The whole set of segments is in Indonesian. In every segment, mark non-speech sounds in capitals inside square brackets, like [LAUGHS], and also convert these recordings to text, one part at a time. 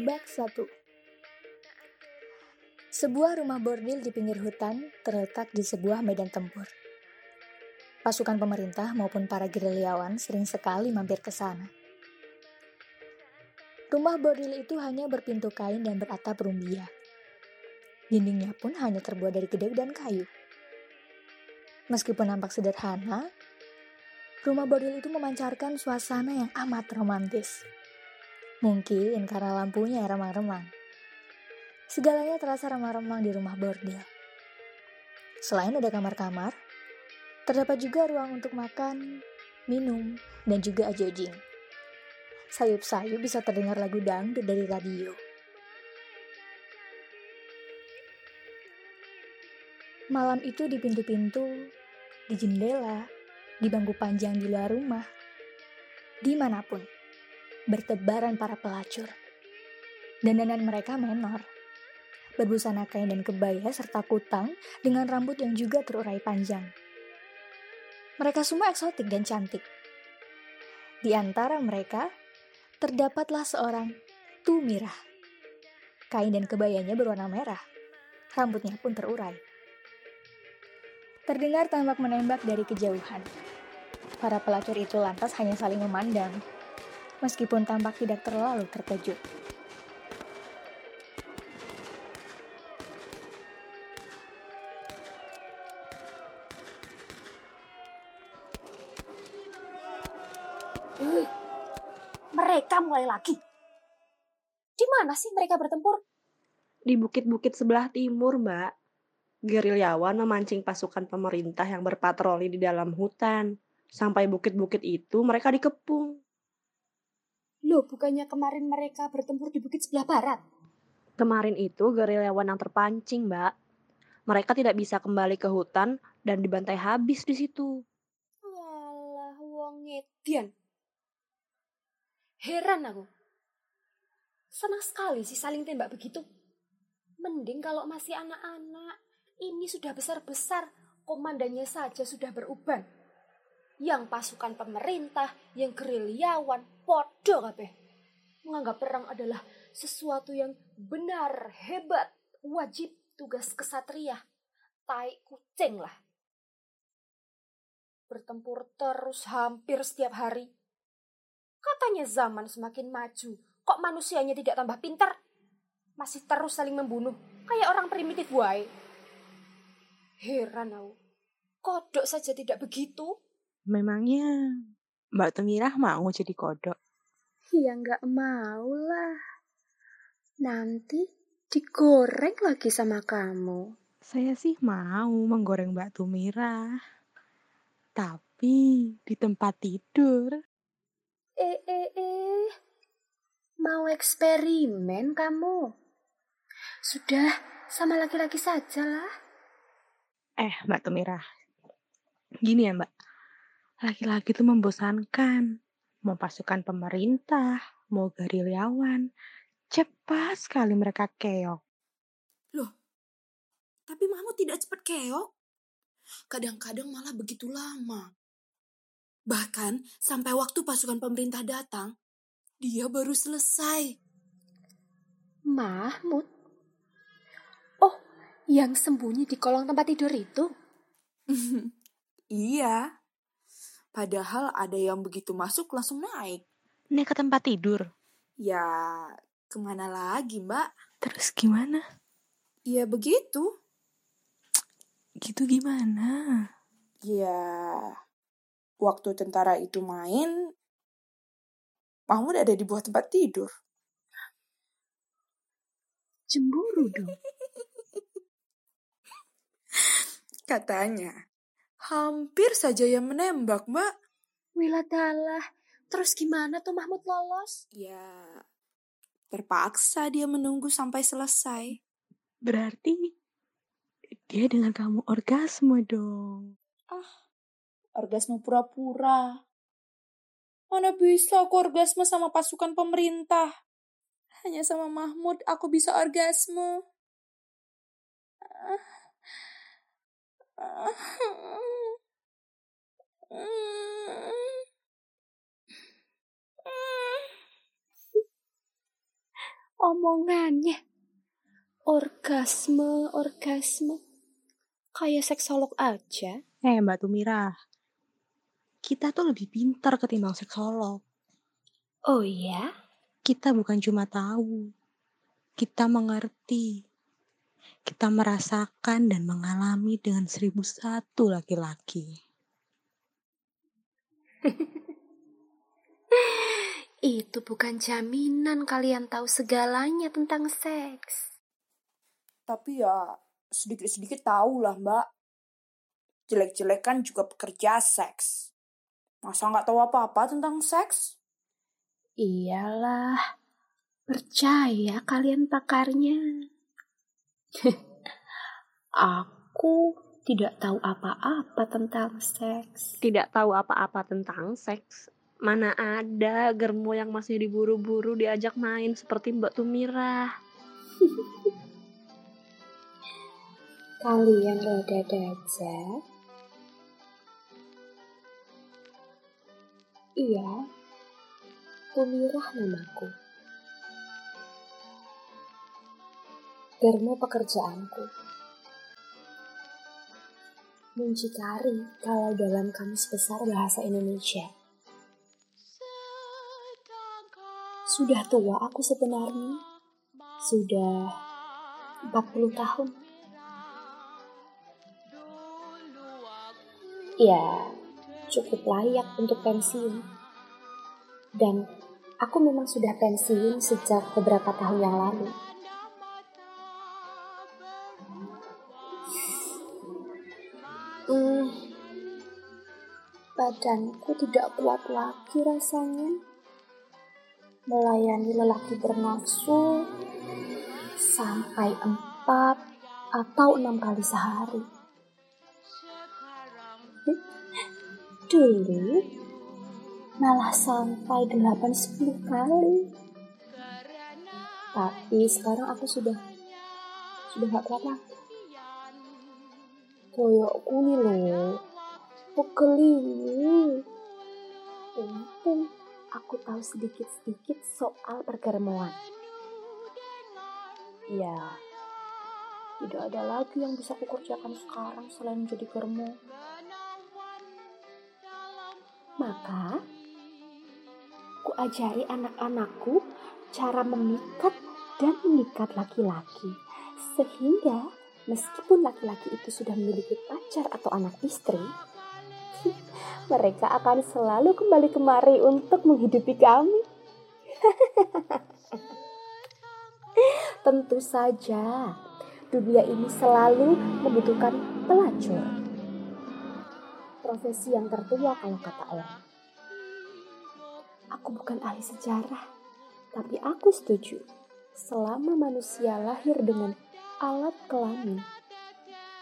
Babak 1 Sebuah rumah bordil di pinggir hutan terletak di sebuah medan tempur. Pasukan pemerintah maupun para gerilyawan sering sekali mampir ke sana. Rumah bordil itu hanya berpintu kain dan beratap rumbia. Dindingnya pun hanya terbuat dari gedek dan kayu. Meskipun nampak sederhana, rumah bordil itu memancarkan suasana yang amat romantis. Mungkin karena lampunya remang-remang. Segalanya terasa remang-remang di rumah bordil. Selain ada kamar-kamar, terdapat juga ruang untuk makan, minum, dan juga ajojing. Sayup-sayup bisa terdengar lagu dangdut dari radio. Malam itu di pintu-pintu, di jendela, di bangku panjang di luar rumah, di mana pun bertebaran para pelacur. Dandanan mereka menor, berbusana kain dan kebaya serta kutang dengan rambut yang juga terurai panjang. Mereka semua eksotik dan cantik. Di antara mereka, terdapatlah seorang Tumirah. Kain dan kebayanya berwarna merah. Rambutnya pun terurai. Terdengar tembak menembak dari kejauhan. Para pelacur itu lantas hanya saling memandang meskipun tampak tidak terlalu terkejut. Uh, mereka mulai lagi. Di mana sih mereka bertempur? Di bukit-bukit sebelah timur, Mbak. Gerilyawan memancing pasukan pemerintah yang berpatroli di dalam hutan. Sampai bukit-bukit itu mereka dikepung. Loh, bukannya kemarin mereka bertempur di bukit sebelah barat? Kemarin itu gerilyawan yang terpancing, Mbak. Mereka tidak bisa kembali ke hutan dan dibantai habis di situ. Walah, wong ngedian. Heran aku. Senang sekali sih saling tembak begitu. Mending kalau masih anak-anak. Ini sudah besar-besar, komandannya saja sudah beruban yang pasukan pemerintah, yang gerilyawan, podo kabeh. Menganggap perang adalah sesuatu yang benar, hebat, wajib tugas kesatria. Tai kucing lah. Bertempur terus hampir setiap hari. Katanya zaman semakin maju, kok manusianya tidak tambah pintar? Masih terus saling membunuh, kayak orang primitif wae. Heran aku. Kodok saja tidak begitu. Memangnya Mbak Temirah mau jadi kodok? Ya nggak mau lah. Nanti digoreng lagi sama kamu. Saya sih mau menggoreng Mbak Tumirah. Tapi di tempat tidur. Eh, eh, eh. Mau eksperimen kamu? Sudah, sama laki-laki saja lah. Eh, Mbak Tumirah. Gini ya, Mbak laki-laki itu membosankan. Mau pasukan pemerintah, mau gerilyawan, cepat sekali mereka keok. Loh, tapi Mahmud tidak cepat keok. Kadang-kadang malah begitu lama. Bahkan sampai waktu pasukan pemerintah datang, dia baru selesai. Mahmud? Oh, yang sembunyi di kolong tempat tidur itu? [LAUGHS] iya, Padahal ada yang begitu masuk langsung naik. Naik ke tempat tidur? Ya, ke mana lagi mbak? Terus gimana? Ya begitu. Gitu gimana? Ya, waktu tentara itu main, Mahmud ada di bawah tempat tidur. Cemburu dong. [LAUGHS] Katanya, Hampir saja yang menembak, Mbak. Wiladalah, terus gimana tuh Mahmud lolos? Ya, terpaksa dia menunggu sampai selesai. Berarti dia dengan kamu orgasme dong. Ah, orgasme pura-pura. Mana bisa aku orgasme sama pasukan pemerintah? Hanya sama Mahmud aku bisa orgasme. Ah. [LAUGHS] Omongannya. Orgasme, orgasme. Kayak seksolog aja. Eh, Mbak Tumira. Kita tuh lebih pintar ketimbang seksolog. Oh iya? Kita bukan cuma tahu. Kita mengerti. Kita merasakan dan mengalami dengan seribu satu laki-laki. [LAUGHS] Itu bukan jaminan kalian tahu segalanya tentang seks. Tapi ya sedikit-sedikit tahu lah mbak. Jelek-jelek kan juga pekerja seks. Masa nggak tahu apa-apa tentang seks? Iyalah, percaya kalian pakarnya. [LAUGHS] Aku tidak tahu apa-apa tentang seks. Tidak tahu apa-apa tentang seks. Mana ada germo yang masih diburu-buru diajak main seperti Mbak Tumira. [LAUGHS] Kalian ada aja. Iya, Tumirah namaku. Germo pekerjaanku. Muncikari kalau dalam kamus besar bahasa Indonesia. Sudah tua aku sebenarnya. Sudah 40 tahun. Ya, cukup layak untuk pensiun. Dan aku memang sudah pensiun sejak beberapa tahun yang lalu. Badanku tidak kuat lagi rasanya melayani lelaki bernafsu sampai empat atau enam kali sehari. Dulu malah sampai delapan sepuluh kali. Tapi sekarang aku sudah sudah gak kuat lagi. Koyokku nih loh, pegel ini. Untung aku tahu sedikit-sedikit soal pergermoan. Ya, tidak ada lagi yang bisa kukerjakan sekarang selain jadi germo. Maka, ku ajari anak-anakku cara memikat dan mengikat laki-laki. Sehingga, meskipun laki-laki itu sudah memiliki pacar atau anak istri, mereka akan selalu kembali kemari untuk menghidupi kami. [LAUGHS] Tentu saja, dunia ini selalu membutuhkan pelacur. Profesi yang tertua kalau kata orang. Aku bukan ahli sejarah, tapi aku setuju. Selama manusia lahir dengan alat kelamin,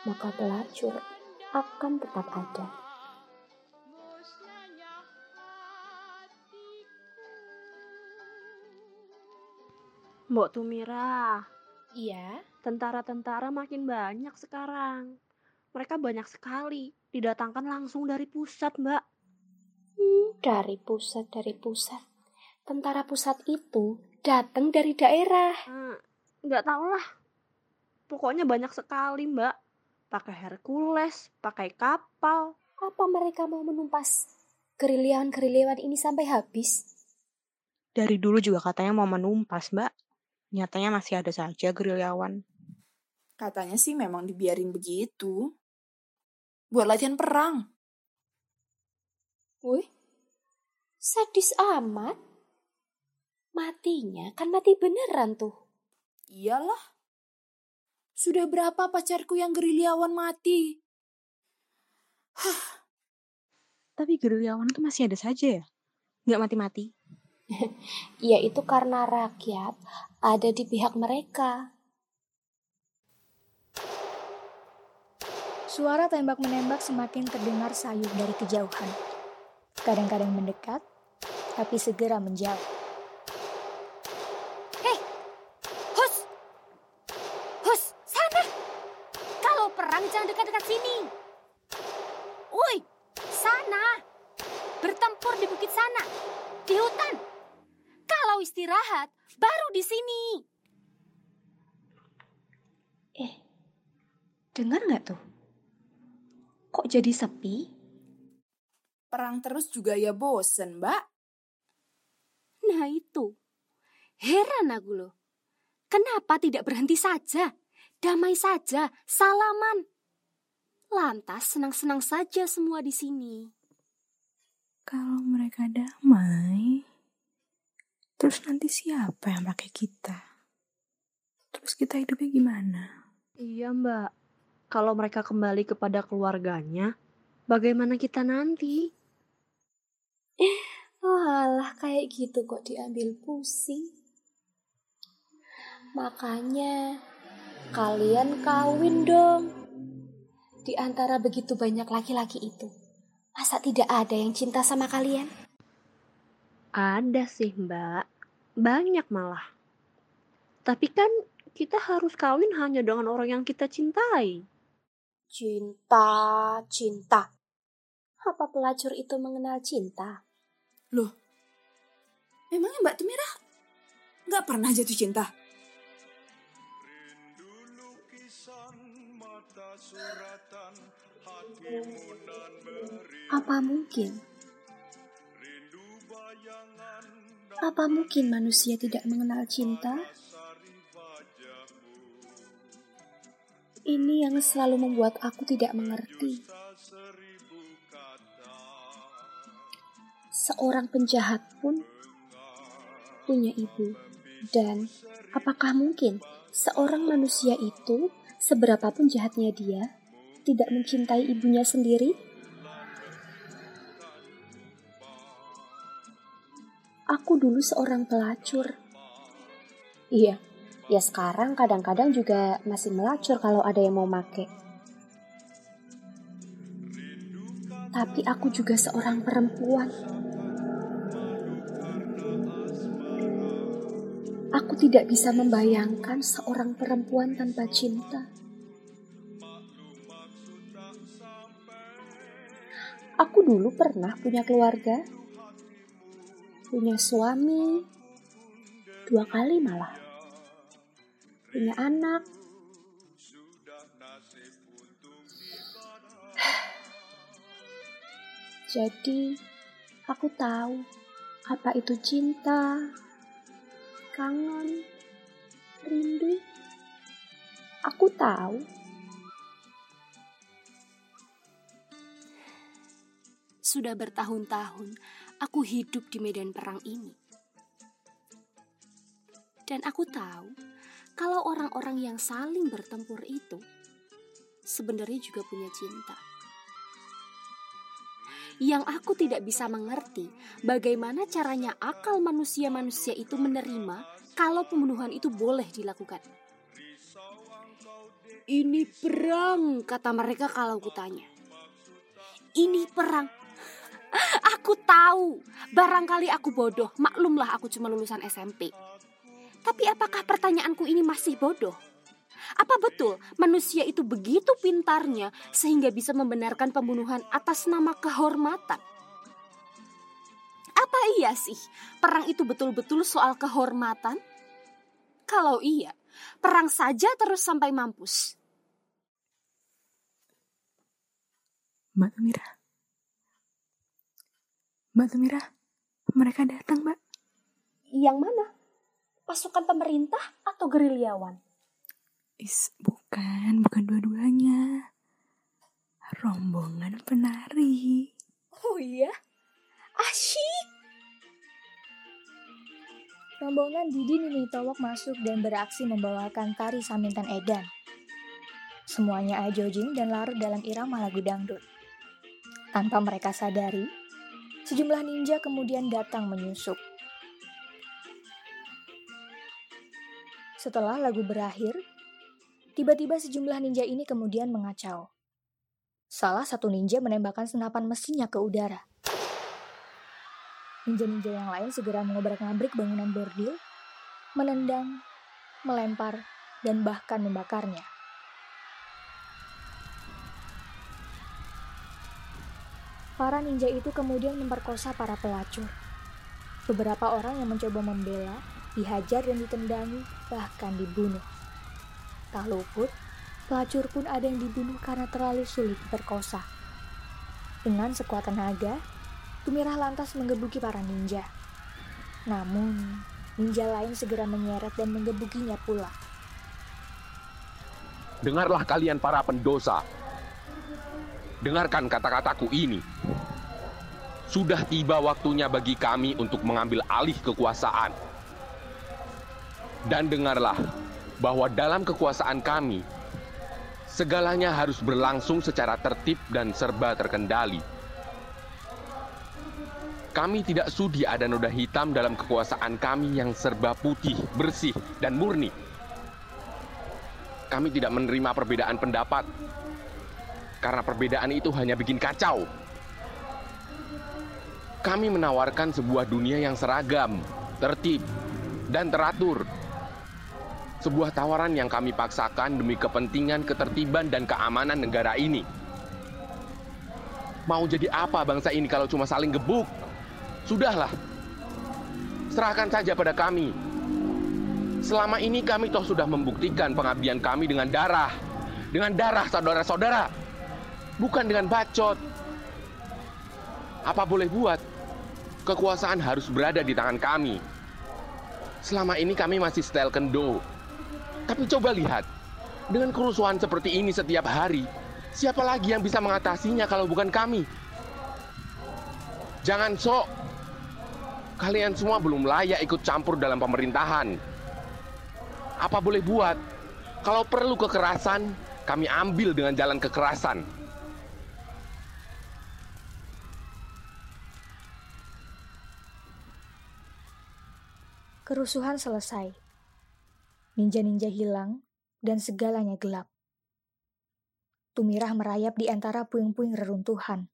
maka pelacur akan tetap ada. Mbok Tumira, Iya, tentara-tentara makin banyak sekarang. Mereka banyak sekali, didatangkan langsung dari pusat, Mbak. Hmm, dari pusat, dari pusat. Tentara pusat itu datang dari daerah. Hmm, nggak tahu lah. Pokoknya banyak sekali, Mbak. Pakai Hercules, pakai kapal. Apa mereka mau menumpas gerilyawan-gerilyawan ini sampai habis? Dari dulu juga katanya mau menumpas, Mbak. Nyatanya masih ada saja gerilyawan. Katanya sih memang dibiarin begitu. Buat latihan perang. Wih, sadis amat. Matinya kan mati beneran tuh. Iyalah. Sudah berapa pacarku yang gerilyawan mati? Tapi gerilyawan itu masih ada saja ya? Nggak mati-mati. [LAUGHS] Ya itu karena rakyat ada di pihak mereka. Suara tembak-menembak semakin terdengar sayup dari kejauhan. Kadang-kadang mendekat, tapi segera menjauh. Hus! Hus, sana! Kalau perang jangan dekat-dekat sini. Woi, sana! Bertempur di bukit sana, di hutan. Kalau istirahat, baru di sini. Eh, dengar nggak tuh? Kok jadi sepi? Perang terus juga ya bosen, Mbak. Nah itu. Heran aku loh. Kenapa tidak berhenti saja? Damai saja, salaman. Lantas senang-senang saja semua di sini. Kalau mereka damai, terus nanti siapa yang pakai kita? Terus kita hidupnya gimana? Iya mbak, kalau mereka kembali kepada keluarganya, bagaimana kita nanti? [LAUGHS] Walah, kayak gitu kok diambil pusing. Makanya kalian kawin dong. Di antara begitu banyak laki-laki itu, masa tidak ada yang cinta sama kalian? Ada sih mbak, banyak malah. Tapi kan kita harus kawin hanya dengan orang yang kita cintai. Cinta, cinta. Apa pelacur itu mengenal cinta? Loh, memangnya Mbak Tumirah nggak pernah jatuh cinta? Apa mungkin? Apa mungkin manusia tidak mengenal cinta? Ini yang selalu membuat aku tidak mengerti. Seorang penjahat pun punya ibu. Dan apakah mungkin seorang manusia itu, seberapapun jahatnya dia, tidak mencintai ibunya sendiri? Aku dulu seorang pelacur. Iya, ya sekarang kadang-kadang juga masih melacur kalau ada yang mau make. Tapi aku juga seorang perempuan. Aku tidak bisa membayangkan seorang perempuan tanpa cinta. Aku dulu pernah punya keluarga, punya suami, dua kali malah, punya anak. [SIGHS] Jadi, aku tahu apa itu cinta, kangen, rindu. Aku tahu. Sudah bertahun-tahun aku hidup di medan perang ini. Dan aku tahu kalau orang-orang yang saling bertempur itu sebenarnya juga punya cinta. Yang aku tidak bisa mengerti bagaimana caranya akal manusia-manusia itu menerima kalau pembunuhan itu boleh dilakukan. Ini perang, kata mereka kalau kutanya. Ini perang. [LAUGHS] Aku tahu, barangkali aku bodoh, maklumlah aku cuma lulusan SMP. Tapi apakah pertanyaanku ini masih bodoh? Apa betul manusia itu begitu pintarnya sehingga bisa membenarkan pembunuhan atas nama kehormatan? Apa iya sih perang itu betul-betul soal kehormatan? Kalau iya, perang saja terus sampai mampus. Mbak Tumira. Mbak Tumira, mereka datang, Mbak. Yang mana? Pasukan pemerintah atau gerilyawan? Is, bukan, bukan dua-duanya. Rombongan penari. Oh iya? Asyik. Rombongan Didi Nini Towok masuk dan beraksi membawakan tari Samintan Edan. Semuanya ajojing dan larut dalam irama lagu dangdut. Tanpa mereka sadari, sejumlah ninja kemudian datang menyusup. Setelah lagu berakhir, tiba-tiba sejumlah ninja ini kemudian mengacau. Salah satu ninja menembakkan senapan mesinnya ke udara. Ninja-ninja yang lain segera mengobrak-ngabrik bangunan bordil, menendang, melempar, dan bahkan membakarnya. Para ninja itu kemudian memperkosa para pelacur. Beberapa orang yang mencoba membela, dihajar dan ditendangi, bahkan dibunuh. Tak luput, Pelacur pun ada yang dibunuh karena terlalu sulit diperkosa. Dengan sekuat tenaga, Tumirah lantas menggebuki para ninja. Namun, ninja lain segera menyeret dan menggebukinya pula. Dengarlah kalian para pendosa. Dengarkan kata-kataku ini. Sudah tiba waktunya bagi kami untuk mengambil alih kekuasaan. Dan dengarlah bahwa dalam kekuasaan kami, segalanya harus berlangsung secara tertib dan serba terkendali. Kami tidak sudi ada noda hitam dalam kekuasaan kami yang serba putih, bersih, dan murni. Kami tidak menerima perbedaan pendapat, karena perbedaan itu hanya bikin kacau. Kami menawarkan sebuah dunia yang seragam, tertib, dan teratur. Sebuah tawaran yang kami paksakan demi kepentingan ketertiban dan keamanan negara ini. Mau jadi apa bangsa ini kalau cuma saling gebuk? Sudahlah, serahkan saja pada kami. Selama ini kami toh sudah membuktikan pengabdian kami dengan darah. Dengan darah saudara-saudara. Bukan dengan bacot. Apa boleh buat? Kekuasaan harus berada di tangan kami. Selama ini kami masih setel kendo. Tapi coba lihat, dengan kerusuhan seperti ini setiap hari, siapa lagi yang bisa mengatasinya kalau bukan kami? Jangan sok Kalian semua belum layak ikut campur dalam pemerintahan. Apa boleh buat? Kalau perlu kekerasan, kami ambil dengan jalan kekerasan. Kerusuhan selesai. Ninja-ninja hilang dan segalanya gelap. Tumirah merayap di antara puing-puing reruntuhan.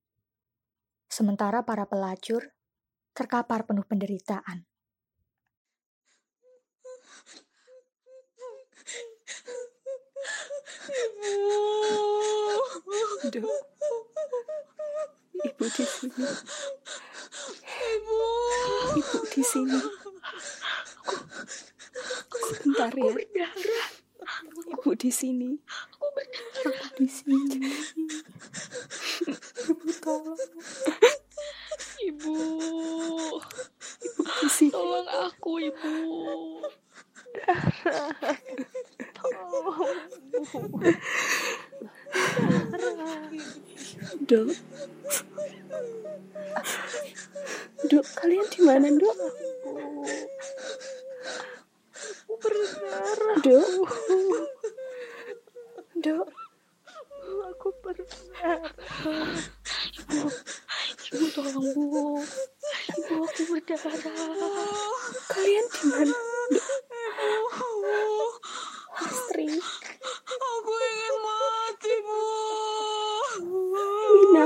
Sementara para pelacur terkapar penuh penderitaan. Ibu. Ibu di sini. Ibu. Ibu di sini. Sebentar ya. Ibu di sini. Aku di sini. Ibu tolong. Ibu. Ibu di sini. Tolong aku, Ibu. Dok. Dok, kalian di mana, Dok? Berdarah. Dok. Dok, Aku berdarah. Ibu. Ibu tolong, Bu. Ibu aku berdarah. Kalian di mana? Ibu. Astri. Aku ingin mati, Bu. Mina.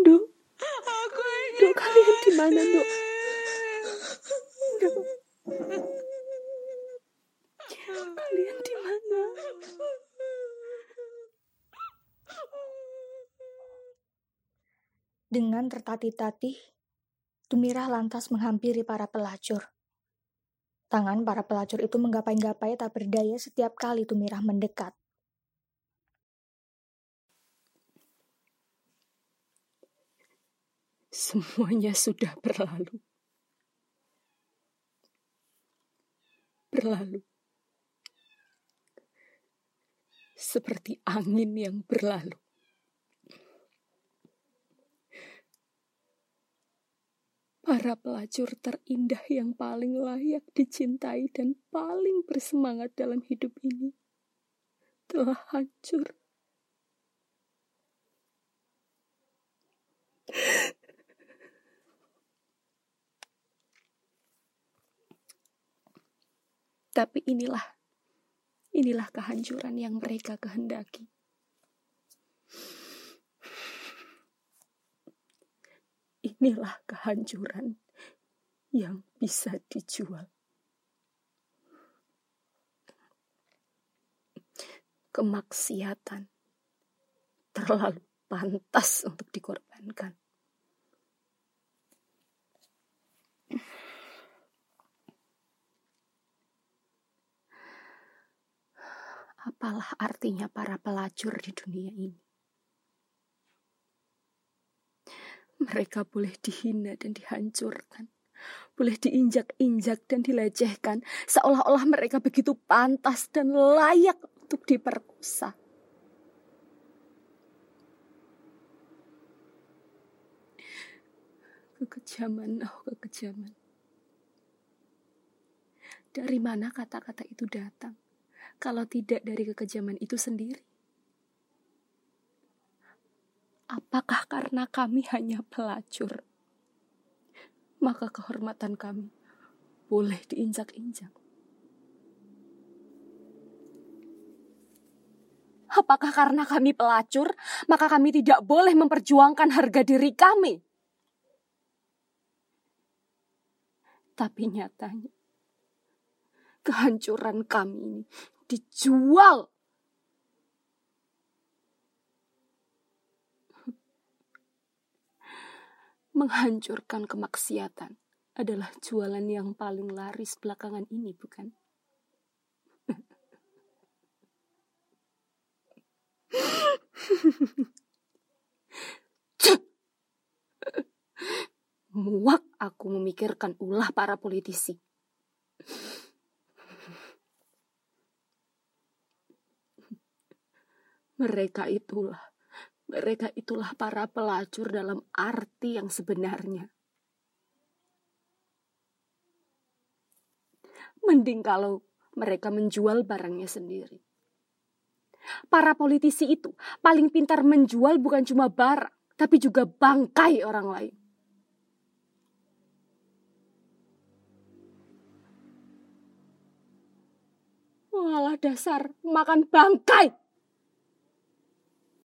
Dok. Aku ingin Dok, kalian di mana, Dok? Dok. Kalian di mana? Dengan tertatih-tatih, Tumirah lantas menghampiri para pelacur. Tangan para pelacur itu menggapai-gapai tak berdaya setiap kali Tumirah mendekat. Semuanya sudah berlalu. Berlalu. Seperti angin yang berlalu. Para pelacur terindah yang paling layak dicintai dan paling bersemangat dalam hidup ini telah hancur. Tapi inilah, inilah kehancuran yang mereka kehendaki. Inilah kehancuran yang bisa dijual. Kemaksiatan terlalu pantas untuk dikorbankan. Apalah artinya para pelacur di dunia ini? Mereka boleh dihina dan dihancurkan. Boleh diinjak-injak dan dilecehkan. Seolah-olah mereka begitu pantas dan layak untuk diperkosa. Kekejaman, oh kekejaman. Dari mana kata-kata itu datang? Kalau tidak dari kekejaman itu sendiri. Apakah karena kami hanya pelacur? Maka kehormatan kami boleh diinjak-injak. Apakah karena kami pelacur, maka kami tidak boleh memperjuangkan harga diri kami? Tapi nyatanya, kehancuran kami ini dijual menghancurkan kemaksiatan adalah jualan yang paling laris belakangan ini, bukan? Muak aku memikirkan ulah para politisi. Mereka itulah mereka itulah para pelacur dalam arti yang sebenarnya. Mending kalau mereka menjual barangnya sendiri. Para politisi itu paling pintar menjual bukan cuma barang, tapi juga bangkai orang lain. Walah dasar makan bangkai.